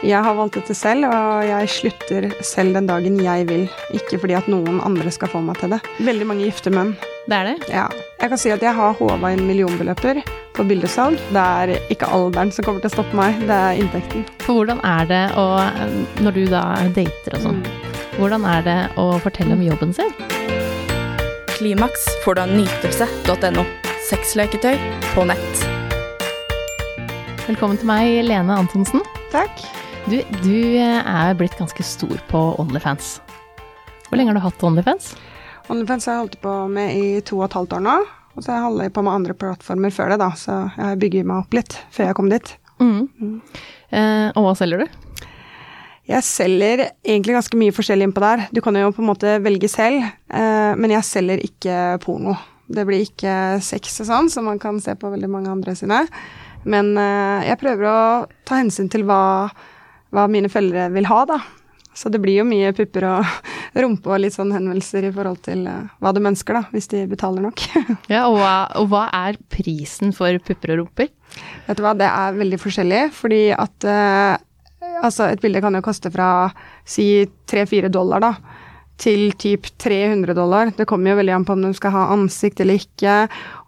Jeg har valgt dette selv, og jeg slutter selv den dagen jeg vil. Ikke fordi at noen andre skal få meg til det. Veldig mange gifte menn. Det er det? Ja. Jeg kan si at jeg har håva inn millionbeløper på bildesalg. Det er ikke alderen som kommer til å stoppe meg, det er inntekten. For hvordan er det å, når du da dater og sånn, hvordan er det å fortelle om jobben sin? Klimaks får du av nytelse.no. Sexleketøy på nett. Velkommen til meg, Lene Antonsen. Takk. Du, du er blitt ganske stor på Onlyfans. Hvor lenge har du hatt Onlyfans? OnlyFans har jeg holdt på med i to og et halvt år nå. Og så har jeg holdt på med andre plattformer før det, da, så jeg bygger meg opp litt før jeg kom dit. Mm. Eh, og hva selger du? Jeg selger egentlig ganske mye forskjellig innpå der. Du kan jo på en måte velge selv, eh, men jeg selger ikke porno. Det blir ikke sex og sånn, som man kan se på veldig mange andre sine. Men eh, jeg prøver å ta hensyn til hva, hva mine følgere vil ha, da. Så det blir jo mye pupper og rumpe og litt sånn henvendelser i forhold til uh, hva de ønsker, da, hvis de betaler nok. ja, og hva, og hva, er prisen for pupper og rumper? Vet du hva, det er veldig forskjellig, fordi at eh, altså et bilde kan jo koste fra si 3-4 dollar, da, til typ 300 dollar. Det kommer jo veldig an på om de skal ha ansikt eller ikke,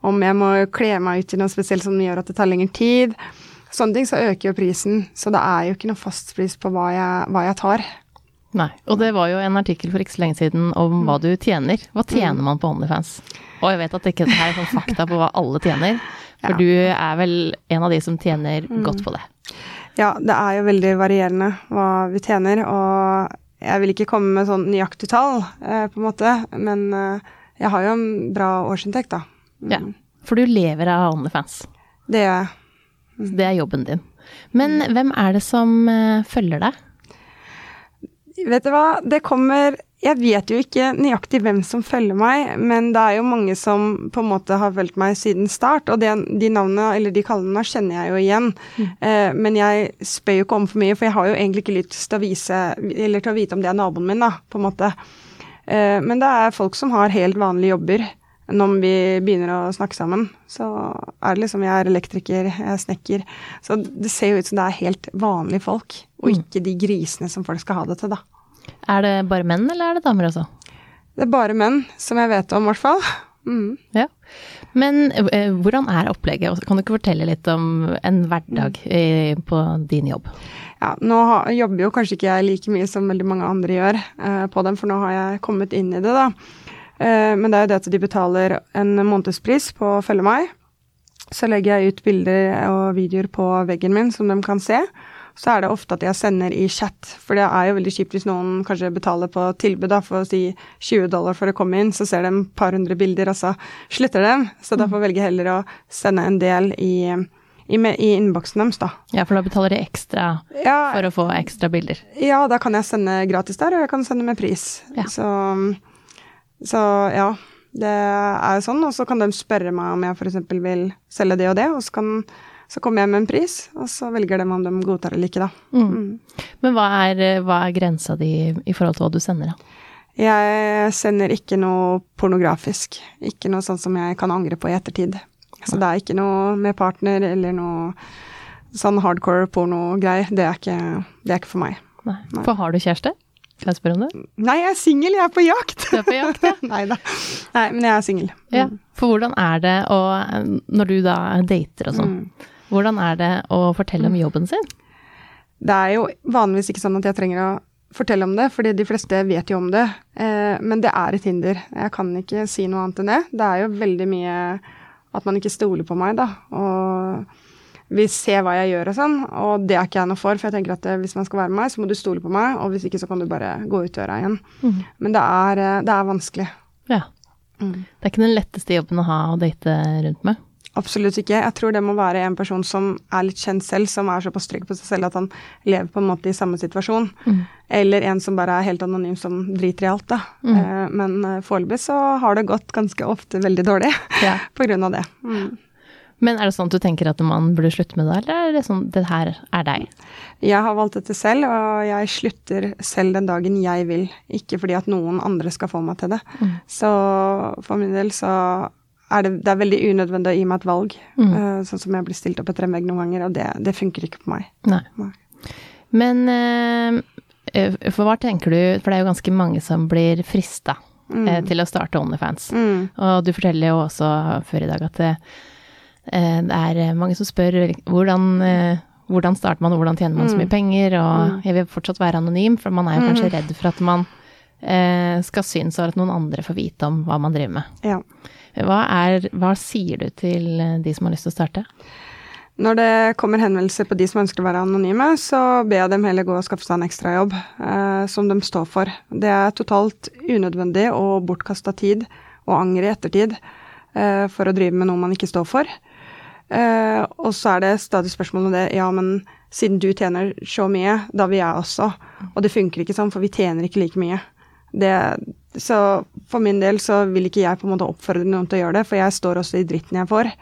om jeg må kle meg ut i noe spesielt som gjør at det tar lengre tid. Sånne ting så øker jo prisen, så det er jo ikke noe fastpris på hva jeg, hva jeg tar. Nei. Og det var jo en artikkel for ikke så lenge siden om hva du tjener. Hva tjener man på OnlyFans? Og jeg vet at det ikke er sånn fakta på hva alle tjener, for ja. du er vel en av de som tjener mm. godt på det. Ja, det er jo veldig varierende hva vi tjener, og jeg vil ikke komme med sånn nøyaktig tall, eh, på en måte, men eh, jeg har jo en bra årsinntekt, da. Mm. Ja, for du lever av OnlyFans. Det gjør jeg. Mm. Det er jobben din. Men hvem er det som eh, følger deg? Vet du hva, det kommer Jeg vet jo ikke nøyaktig hvem som følger meg, men det er jo mange som på en måte har fulgt meg siden start, og det, de navnene, eller de kallenavnene, kjenner jeg jo igjen. Mm. Eh, men jeg spør jo ikke om for mye, for jeg har jo egentlig ikke lyst til å vise, eller til å vite om det er naboen min, da, på en måte. Eh, men det er folk som har helt vanlige jobber. Når vi begynner å snakke sammen, så er det liksom Jeg er elektriker, jeg er snekker. Så det ser jo ut som det er helt vanlige folk, og mm. ikke de grisene som folk skal ha det til, da. Er det bare menn, eller er det damer også? Det er bare menn, som jeg vet om, i hvert fall. Mm. Ja. Men eh, hvordan er opplegget? Kan du ikke fortelle litt om en hverdag eh, på din jobb? Ja, nå har, jobber jo kanskje ikke jeg like mye som veldig mange andre gjør eh, på dem, for nå har jeg kommet inn i det, da. Eh, men det er jo det at de betaler en månedspris på å følge meg. Så legger jeg ut bilder og videoer på veggen min som de kan se så er det ofte at jeg sender i chat. For det er jo veldig kjipt hvis noen kanskje betaler på tilbud da, for å si 20 dollar for å komme inn, så ser de et par hundre bilder, og så slutter de. Så da får velge heller å sende en del i, i, i innboksen deres, da. Ja, for da betaler de ekstra ja, for å få ekstra bilder? Ja, da kan jeg sende gratis der, og jeg kan sende med pris. Ja. Så, så ja. Det er jo sånn, og så kan de spørre meg om jeg f.eks. vil selge det og det, og så kan så kommer jeg med en pris, og så velger de om de godtar eller ikke, da. Mm. Mm. Men hva er, hva er, grensa di i forhold til hva du sender, da? Jeg sender ikke noe pornografisk. Ikke noe sånn som jeg kan angre på i ettertid. Så det er ikke noe med partner eller noe sånn hardcore pornogreier. Det, det, er ikke for meg. Nei. Nei. For har du kjæreste? Kan jeg spørre om det? Nei, jeg er singel, jeg er på jakt. Du er på jakt, ja. Nei da. Nei, men jeg er singel. Mm. Ja, for hvordan er det å Når du da dater og sånn, mm. Hvordan er det å fortelle om jobben sin? Det er jo vanligvis ikke sånn at jeg trenger å fortelle om det, fordi de fleste vet jo om det. Eh, men det er et hinder. Jeg kan ikke si noe annet enn det. Det er jo veldig mye at man ikke stoler på meg, da. Og vil se hva jeg gjør og sånn. Og det er ikke jeg noe for, for jeg tenker at eh, hvis man skal være med meg, så må du stole på meg, og hvis ikke så kan du bare gå ut døra igjen. Mm. Men det er, eh, det er vanskelig. Ja. Mm. Det er ikke den letteste jobben å ha å date rundt med? Absolutt ikke. Jeg tror det må være en person som er litt kjent selv, som er såpass trygg på seg selv at han lever på en måte i samme situasjon. Mm. Eller en som bare er helt anonym, som driter i alt, da. Mm. Eh, men foreløpig så har det gått ganske ofte veldig dårlig ja. på grunn av det. Mm. Men er det sånn at du tenker at man burde slutte med det, eller er det sånn det her er deg? Jeg har valgt dette selv, og jeg slutter selv den dagen jeg vil. Ikke fordi at noen andre skal få meg til det. Mm. Så for min del så er det, det er veldig unødvendig å gi meg et valg. Mm. Uh, sånn som jeg blir stilt opp etter en vegg noen ganger, og det, det funker ikke på meg. Nei. Nei. Men uh, for hva tenker du, for det er jo ganske mange som blir frista Mm. uh, til å starte Onlyfans. Mm. Og du forteller jo også før i dag at det, det er mange som spør hvordan, eh, hvordan starter man, og hvordan tjener man så mye Mm. penger, og Mm. jeg vil fortsatt være anonym, for man er jo kanskje Mhm. redd for at man eh, skal synes og at noen andre får vite om hva man driver med. Ja. Hva, er, hva sier du til eh, de som har lyst til å starte? Når det kommer henvendelser på de som ønsker å være anonyme, så ber jeg dem heller gå og skaffe seg en ekstrajobb eh, som de står for. Det er totalt unødvendig og bortkasta tid og anger i ettertid eh, for å drive med noe man ikke står for. Eh, og så er det stadig spørsmål om det, ja, men siden du tjener så mye, da vil jeg også. Og det funker ikke sånn, for vi tjener ikke like mye. Det, så for min del så vil ikke jeg på en måte oppfordre noen til å gjøre det, for jeg står også i dritten jeg får.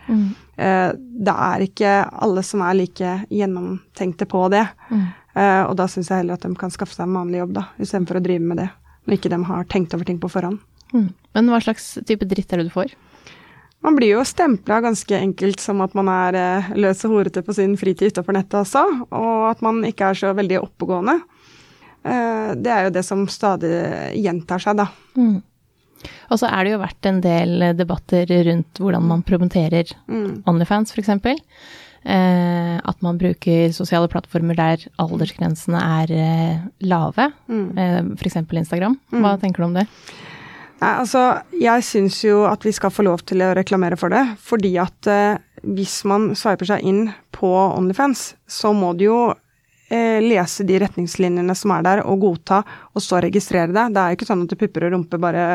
Eh, det er ikke alle som er like gjennomtenkte på det. Mm. Eh, og da syns jeg heller at de kan skaffe seg en vanlig jobb, da, istedenfor å drive med det. Når ikke de har tenkt over ting på forhånd. Mm. Men hva slags type dritt er det du får? Man blir jo stempla ganske enkelt som at man er eh, løs og horete på sin fritid utenfor nettet også, og at man ikke er så veldig oppegående. Eh, det er jo det som stadig gjentar seg, da. Mm. Og så er det jo vært en del debatter rundt hvordan man promoterer Mm. Onlyfans, f.eks. Eh, at man bruker sosiale plattformer der aldersgrensene er eh, lave, Mm. eh, f.eks. Instagram. Hva tenker du om det? Nei, altså, jeg syns jo at vi skal få lov til å reklamere for det, fordi at eh, hvis man sveiper seg inn på Onlyfans, så må du jo eh, lese de retningslinjene som er der, og godta, og så registrere det. Det er jo ikke sånn at pupper og rumpe bare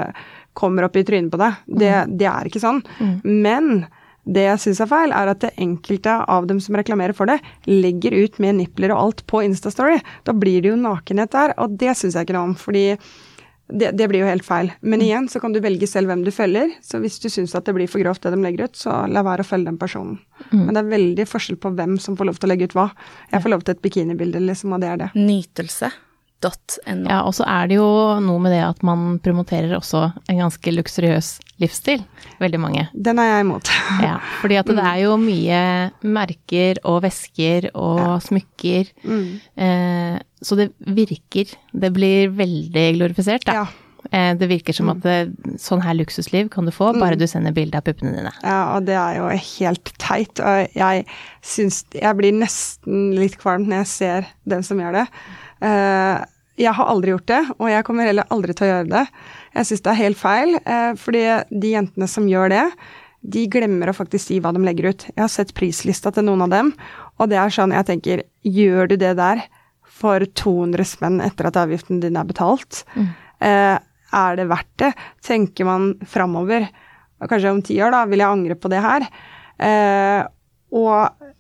kommer opp i trynet på deg. Det, det er ikke sånn. Men det jeg syns er feil, er at det enkelte av dem som reklamerer for det, legger ut med nipler og alt på Instastory. Da blir det jo nakenhet der, og det syns jeg ikke noe om, fordi det, det blir jo helt feil. Men igjen så kan du velge selv hvem du følger. Så hvis du syns at det blir for grovt det de legger ut, så la være å følge den personen. Men det er veldig forskjell på hvem som får lov til å legge ut hva. Jeg får lov til et bikinibilde, liksom, og det er det. Nytelse.no. Ja, og så er det jo noe med det at man promoterer også en ganske luksuriøs livsstil. Veldig mange. Den er jeg imot. Ja, fordi at det er jo mye merker og vesker og smykker. Mm. Eh, så det virker Det blir veldig glorifisert, da. Ja. Eh, det virker som at det, sånn her luksusliv kan du få, bare Mm. du sender bilde av puppene dine. Ja, og det er jo helt teit. Og jeg syns Jeg blir nesten litt kvalm når jeg ser dem som gjør det. Eh, jeg har aldri gjort det, og jeg kommer heller aldri til å gjøre det. Jeg syns det er helt feil, eh, fordi de jentene som gjør det, de glemmer å faktisk si hva de legger ut. Jeg har sett prislista til noen av dem, og det er sånn jeg tenker Gjør du det der for 200 spenn etter at avgiften din er betalt? Mm. er det verdt det? Tenker man framover? Kanskje om ti år, da, vil jeg angre på det her? Eh, og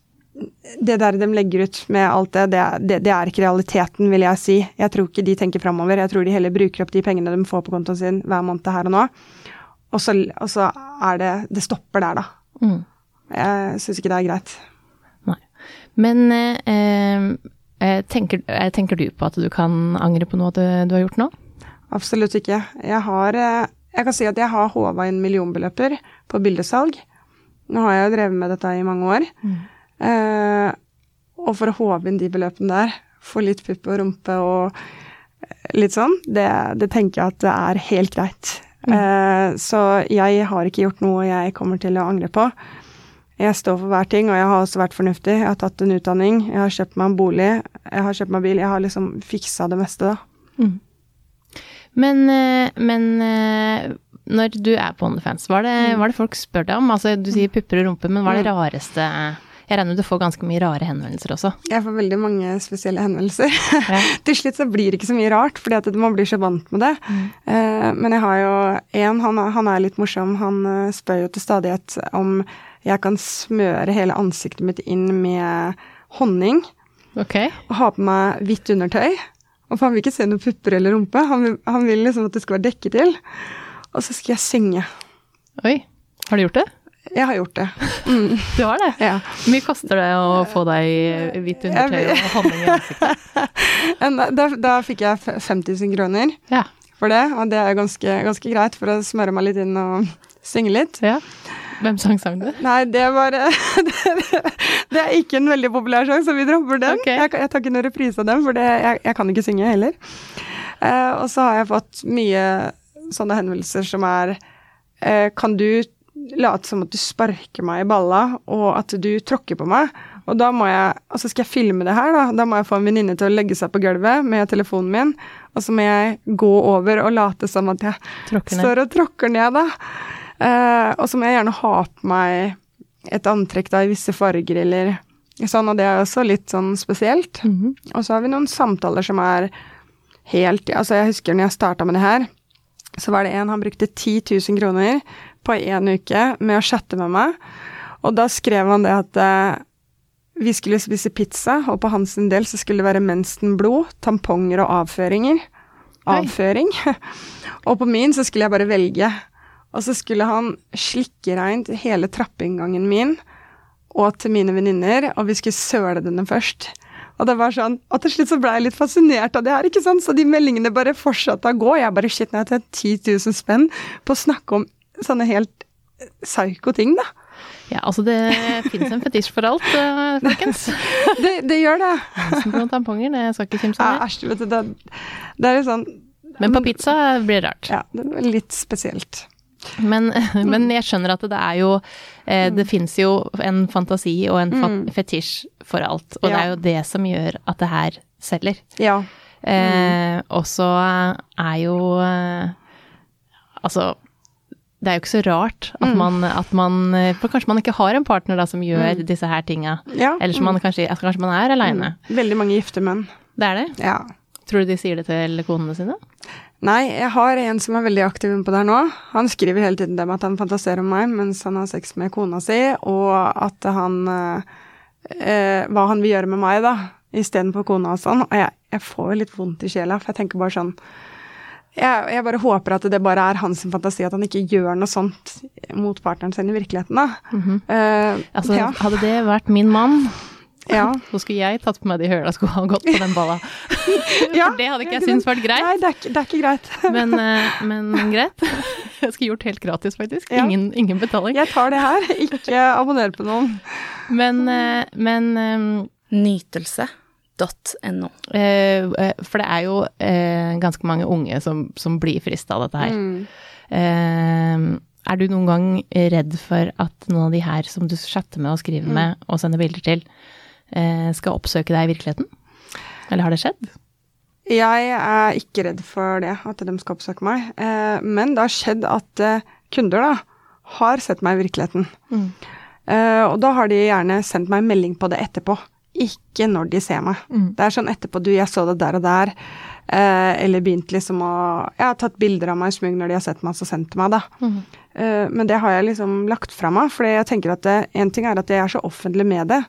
det der de legger ut med alt det, det, det, det er ikke realiteten, vil jeg si. Jeg tror ikke de tenker framover. Jeg tror de heller bruker opp de pengene de får på kontoen sin hver måned her og nå. Og så, og så er det Det stopper der, da. Mm. Jeg syns ikke det er greit. Nei. Men eh, eh, tenker, eh, tenker du på at du kan angre på noe du, du har gjort nå? Absolutt ikke. Jeg har eh, Jeg kan si at jeg har håva inn millionbeløper på bildesalg. Nå har jeg jo drevet med dette i mange år. Eh, og for å håve inn de beløpene der, få litt pupp og rumpe og litt sånn, det, det tenker jeg at det er helt greit. Eh, så jeg har ikke gjort noe jeg kommer til å angre på. Jeg står for hver ting, og jeg har også vært fornuftig. Jeg har tatt en utdanning, jeg har kjøpt meg en bolig, jeg har kjøpt meg bil. Jeg har liksom fiksa det meste, da. Men, eh, men eh, når du er på OnlyFans, hva er, det, hva er det folk spør deg om? Altså, du sier pupper og rumpe, men hva er det rareste Jeg regner med du får ganske mye rare henvendelser også. Jeg får veldig mange spesielle henvendelser. Ja. Til slutt så blir det ikke så mye rart, fordi at man blir så vant med det. Eh, men jeg har jo en, han, han er litt morsom, han eh, spør jo til stadighet om jeg kan smøre hele ansiktet mitt inn med honning Okay. og ha på meg hvitt undertøy. Og han vil ikke se noen pupper eller rumpe, han vil, han vil liksom at det skal være dekket til. Og så skal jeg synge. Oi. Har du gjort det? Jeg har gjort det. Mm, Du har det? ja. Hvor mye koster det å få deg hvitt undertøy og honning i ansiktet? Da, da fikk jeg f- 5000 kroner. Ja. for det, og det er ganske, ganske greit for å smøre meg litt inn og synge litt. ja. Hvem sang sang du? Nei, det var Det er ikke en veldig populær sang, så vi dropper den. Okay. Jeg, jeg tar ikke noen reprise av den, for det, jeg, jeg kan ikke synge heller. Uh, og så har jeg fått mye sånne henvendelser som er eh, Kan du late som at du sparker meg i balla, og at du tråkker på meg? Og da må jeg Altså skal jeg filme det her, da. Da må jeg få en venninne til å legge seg på gulvet med telefonen min, og så må jeg gå over og late som at jeg Tråkker står og tråkker ned, da. Eh, og så må jeg gjerne ha på meg et antrekk da i visse farger eller sånn, og det er også litt sånn spesielt. Mhm. Og så har vi noen samtaler som er helt Altså, jeg husker når jeg starta med det her, så var det en han brukte 10 000 kroner på én uke med å chatte med meg, og da skrev han det at eh, vi skulle spise pizza, og på hans del så skulle det være mensenblod, tamponger og avføringer. Avføring. og på min så skulle jeg bare velge. Og så skulle han slikke reint hele trappeinngangen min og til mine venninner, og vi skulle søle denne først. Og det var sånn, og til slutt så ble jeg litt fascinert av det her, ikke sant. Så de meldingene bare fortsatte å gå. Jeg bare shit, nå har jeg tatt 10 000 spenn på å snakke om sånne helt psyko ting, da. Ja, altså det finnes en fetisj for alt, eh, folkens. Det, det gjør det. Noen tamponger, det skal ikke kimse Ja, æsj, vet du, det, det er litt sånn Men på pizza blir det rart. Ja, det er litt spesielt. Men, men jeg skjønner at det er jo eh, Det fins jo en fantasi og en fa fetisj for alt. Og det er jo det som gjør at det her selger. Ja. Eh, og så er jo eh, Altså det er jo ikke så rart at, man, at man For kanskje man ikke har en partner da som gjør disse her tinga. ja. Eller som man kanskje, altså kanskje man er aleine. Veldig mange gifte menn. Det er det. Ja. Tror du de sier det til konene sine? Nei, jeg har en som er veldig aktiv innpå her nå. Han skriver hele tiden det med at han fantaserer om meg mens han har sex med kona si, og at han eh, eh, Hva han vil gjøre med meg, da, istedenfor kona og sånn. Og jeg, jeg får jo litt vondt i sjela, for jeg tenker bare sånn jeg, jeg bare håper at det bare er hans fantasi, at han ikke gjør noe sånt mot partneren sin i virkeligheten, da. Eh, Altså, ja. hadde det vært min mann, ja. så skulle jeg tatt på meg de høla skoene og gått på den balla. Ja, For det hadde ikke jeg syntes vært greit. Nei, det er, ikke- det er ikke greit. Men, eh, men greit. Jeg skulle gjort helt gratis, faktisk. Ja. Ingen, ingen betaling. Jeg tar det her, ikke abonner på noen. Men, eh, men eh, Nytelse.no. eh, eh, For det er jo eh, ganske mange unge som, som blir frista av dette her. Mm. Eh, er du noen gang redd for at noen av de her som du chatter med og skriver Mm. med og sender bilder til, eh, skal oppsøke deg i virkeligheten? Eller har det skjedd? Jeg er ikke redd for det, at de skal oppsøke meg. Eh, men det har skjedd at eh, kunder da, har sett meg i virkeligheten. Mm. Eh, og da har de gjerne sendt meg melding på det etterpå. Ikke når de ser meg. Mm. Det er sånn etterpå, du, jeg så det der og der. Eh, eller begynt liksom å Jeg har tatt bilder av meg i smug når de har sett meg, så sendt til meg, da. Mm. Eh, men det har jeg liksom lagt fra meg, for jeg tenker at det, en ting er at jeg er så offentlig med det,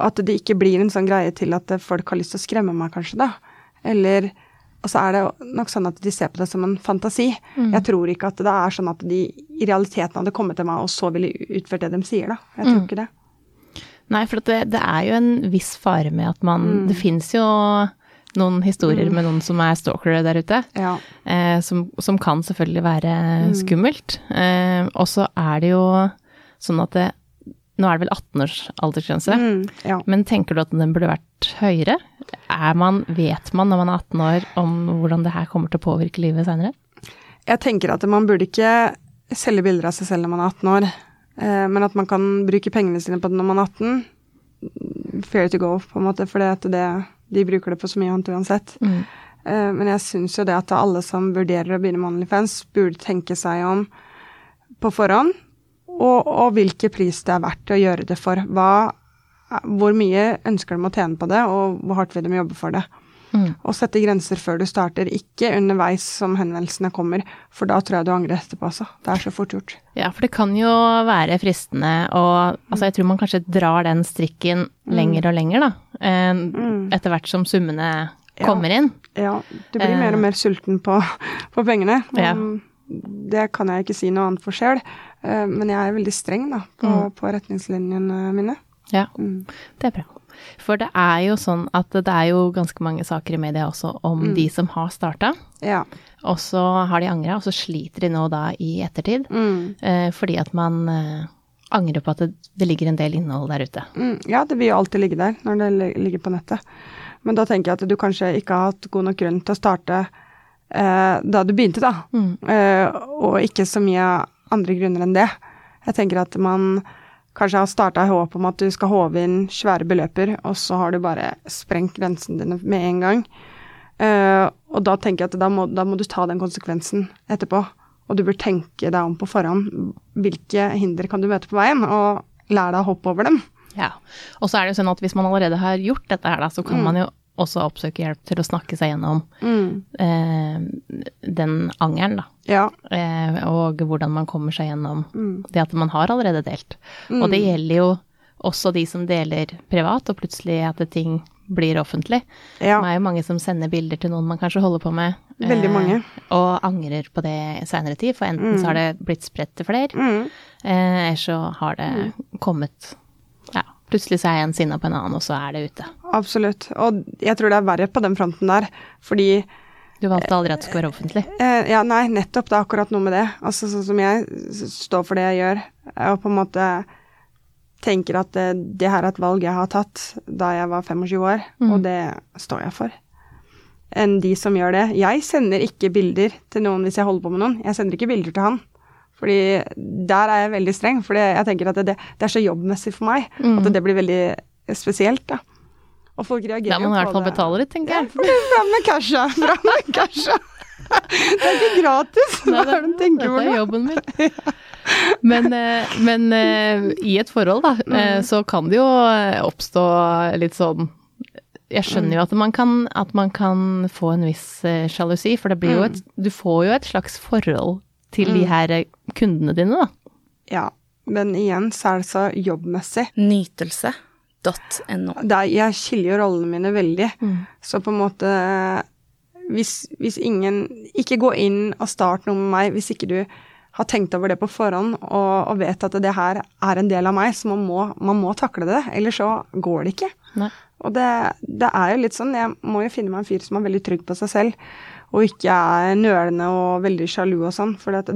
og at det ikke blir en sånn greie til at folk har lyst til å skremme meg, kanskje, da. Eller Og så er det nok sånn at de ser på det som en fantasi. Mm. Jeg tror ikke at det er sånn at de i realiteten hadde kommet til meg og så ville utført det de sier, da. Jeg tror Mm. ikke det. Nei, for det, det er jo en viss fare med at man Mm. Det fins jo noen historier med noen som er stalkere der ute, Ja. eh, som, som kan selvfølgelig være Mm. skummelt. Eh, og så er det jo sånn at det Nå er det vel 18 års aldersgrense, Mm, ja. men tenker du at den burde vært høyere? Er man, vet man når man er 18 år om hvordan det her kommer til å påvirke livet seinere? Jeg tenker at man burde ikke selge bilder av seg selv når man er 18 år, men at man kan bruke pengene sine på det når man er 18. Fair to go, på en måte, for de bruker det på så mye annet uansett. Mm. Eh, men jeg syns jo det at alle som vurderer å begynne med OnlyFans, burde tenke seg om på forhånd, og, og hvilken pris det er verdt å gjøre det for. Hva, hvor mye ønsker de å tjene på det, og hvor hardt vil de jobbe for det. Mm. Og sette grenser før du starter, ikke underveis som henvendelsene kommer, for da tror jeg du angrer etterpå, også. Det er så fort gjort. Ja, for det kan jo være fristende og Altså, jeg tror man kanskje drar den strikken lenger og lenger, da. eh, Mm. Etter hvert som summene Ja. kommer inn. Ja, du blir mer og mer sulten på, på pengene. Ja. Um, Det kan jeg ikke si noe annet for sjøl, uh, men jeg er veldig streng da, på, Mm. på retningslinjene mine. Ja, Mm. det er bra. For det er jo sånn at det er jo ganske mange saker i media også om Mm. de som har starta, Ja. og så har de angra, og så sliter de nå da i ettertid. Mm. Eh, fordi at man eh, angrer på at det, det ligger en del innhold der ute. Mm, ja, det vil jo alltid ligge der når det ligger på nettet. Men da tenker jeg at du kanskje ikke har hatt god nok grunn til å starte eh, da du begynte, da. Mm. Eh, og ikke så mye andre grunner enn det. Jeg tenker at man kanskje har starta i håp om at du skal håve inn svære beløper, og så har du bare sprengt grensene dine med en gang. Uh, og da tenker jeg at da må, da må du ta den konsekvensen etterpå. Og du bør tenke deg om på forhånd. Hvilke hinder kan du møte på veien, og lære deg å hoppe over dem. Ja. Og så er det jo sånn at hvis man allerede har gjort dette her, da, så kan man jo også oppsøke hjelp til å snakke seg gjennom eh, den angeren, da. Ja. Eh, og hvordan man kommer seg gjennom Mm. det at man har allerede delt. Og det gjelder jo også de som deler privat, og plutselig at ting blir offentlig. ja. Det er jo mange som sender bilder til noen man kanskje holder på med, Veldig mange. og angrer på det i seinere tid, for enten så har det blitt spredt til flere, Mm. eh, eller så har det kommet plutselig så er en sinna på en annen, og så er det ute. Absolutt. Og jeg tror det er verre på den fronten der, fordi Du valgte aldri at det skulle være offentlig. eh, Ja, nei, nettopp. Det er akkurat noe med det. Altså sånn som jeg står for det jeg gjør, og på en måte tenker at det, det her er et valg jeg har tatt da jeg var 25 år, og det står jeg for. Enn de som gjør det. Jeg sender ikke bilder til noen hvis jeg holder på med noen. Jeg sender ikke bilder til han. Fordi der er jeg veldig streng, for jeg tenker at det, det er så jobbmessig for meg at det blir veldig spesielt, da. Og folk reagerer jo på Da må man i hvert fall det. betale litt, tenker jeg. Ja, Fram med casha! Fram med casha! Det er ikke gratis! Hva er det du tenker Dette på er jobben min. Men, eh, men eh, i et forhold, da, Mm. eh, så kan det jo oppstå litt sånn Jeg skjønner Mm. jo at man kan, at man kan få en viss sjalusi, for det blir jo Mm. et Du får jo et slags forhold til de her eh, kundene dine, da. Ja, men igjen så er det så jobbmessig. Nytelse.no. Jeg skiller jo rollene mine veldig. Mm. Så på en måte hvis, hvis ingen Ikke gå inn og start noe med meg hvis ikke du har tenkt over det på forhånd og, og vet at det her er en del av meg, så man må, man må takle det. Eller så går det ikke. Nei. Og det, det er jo litt sånn, jeg må jo finne meg en fyr som er veldig trygg på seg selv, og ikke er nølende og veldig sjalu og sånn, for det,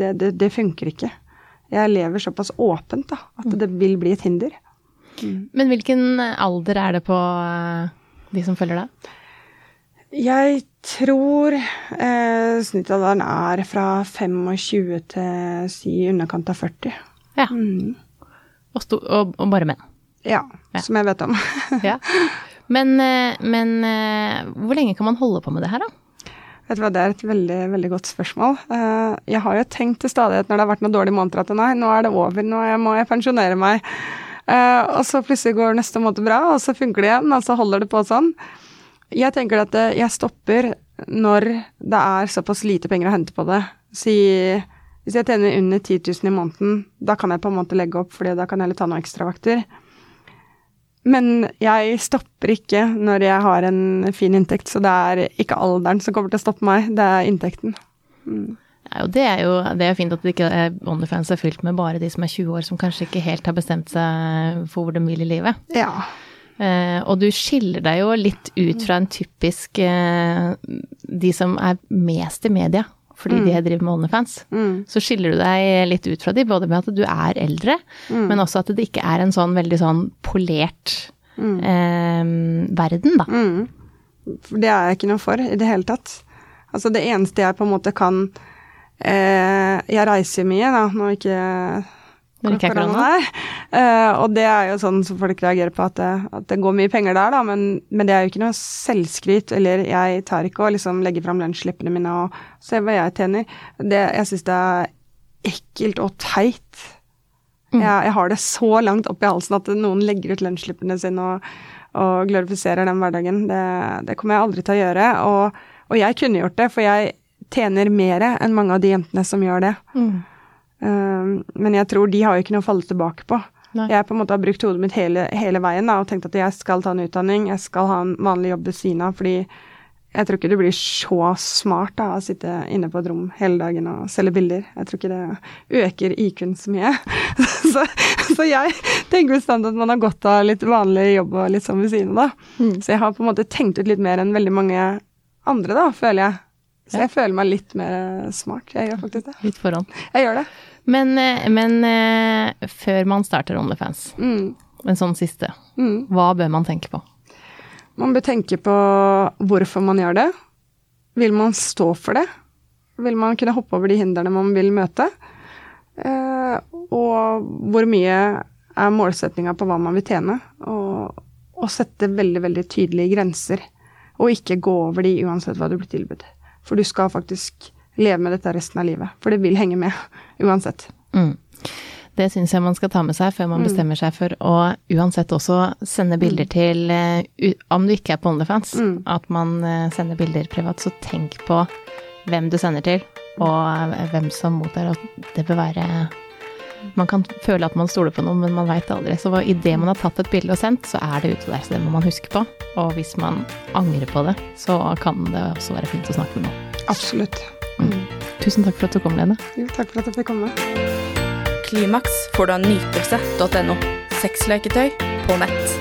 det, det, det funker ikke. Jeg lever såpass åpent da, at det vil bli et hinder. Men hvilken alder er det på eh, de som følger deg? Jeg tror eh, snittalderen er fra 25 til si i underkant av 40. Ja. Mm. Og, og, og bare menn. Ja, Ja. som jeg vet om. Ja. Men, eh, men eh, hvor lenge kan man holde på med det her, da? Vet du hva, Det er et veldig veldig godt spørsmål. Eh, jeg har jo tenkt til stadighet når det har vært noen dårlige måneder at nei, nå er det over, nå må jeg pensjonere meg. Og så plutselig går neste måned bra, og så funker det igjen, og så holder det på sånn. Jeg tenker at jeg stopper når det er såpass lite penger å hente på det. Si hvis jeg tjener under 10 000 i måneden, da kan jeg på en måte legge opp, fordi da kan jeg ta noen ekstravakter. Men jeg stopper ikke når jeg har en fin inntekt, så det er ikke alderen som kommer til å stoppe meg, det er inntekten. Ja, og det er jo det er fint at det ikke er OnlyFans er fylt med bare de som er 20 år, som kanskje ikke helt har bestemt seg for hvor de vil i livet. Ja. Eh, og du skiller deg jo litt ut fra en typisk eh, de som er mest i media, fordi de driver med OnlyFans. Mm. Så skiller du deg litt ut fra de, både med at du er eldre, men også at det ikke er en sånn veldig sånn polert eh, verden, da. Mm. Det er jeg ikke noe for i det hele tatt. Altså det eneste jeg på en måte kan eh, Jeg reiser mye, da, når ikke Når det ikke er korona. er. Eh, og det er jo sånn som folk reagerer på, at det, at det går mye penger der, da, men, men det er jo ikke noe selvskryt. Eller jeg tar ikke og liksom legger fram lønnsslippene mine og ser hva jeg tjener. Det, jeg syns det er ekkelt og teit. Mm. Jeg, jeg har det så langt opp i halsen at noen legger ut lønnsslippene sine og, og glorifiserer den hverdagen. Det, det kommer jeg aldri til å gjøre. Og, og jeg kunne gjort det, for jeg tjener mer enn mange av de jentene som gjør det. Mm. Um, men jeg tror de har jo ikke noe å falle tilbake på. Nei. Jeg på en måte har brukt hodet mitt hele, hele veien da, og tenkt at jeg skal ta en utdanning, jeg skal ha en vanlig jobb ved siden av, fordi jeg tror ikke du blir så smart da, å sitte inne på et rom hele dagen og selge bilder. Jeg tror ikke det øker IQ-en så mye. så, så jeg tenker bestandig at man har godt av litt vanlig jobb og litt sånn ved siden av, da. Mm. Så jeg har på en måte tenkt ut litt mer enn veldig mange andre, da, føler jeg. Så jeg føler meg litt mer smart. Jeg gjør faktisk det. Litt forhånd. Jeg gjør det. Men, eh, men eh, før man starter OnlyFans, Mm. en sånn siste, Mm. hva bør man tenke på? Man bør tenke på hvorfor man gjør det. Vil man stå for det? Vil man kunne hoppe over de hindrene man vil møte? Eh, og hvor mye er målsettinga på hva man vil tjene? Og, og sette veldig, veldig tydelige grenser. Og ikke gå over de uansett hva du blir tilbudt. For du skal faktisk leve med dette resten av livet. For det vil henge med uansett. Mm. Det syns jeg man skal ta med seg før man bestemmer seg for å uansett også sende bilder til eh, Om du ikke er på OnlyFans, Mm. at man eh, sender bilder privat, så tenk på hvem du sender til, og hvem som mottar. Og det bør være Man kan føle at man stoler på noe, men man veit aldri. Så idet man har tatt et bilde og sendt, så er det ute der. Så det må man huske på. Og hvis man angrer på det, så kan det også være fint å snakke med noen. Absolutt. Mm. Tusen takk for at du kom, Lene. Jo, takk for at jeg fikk komme. Klimaks får du av nytelse.no. Sexleketøy på nett.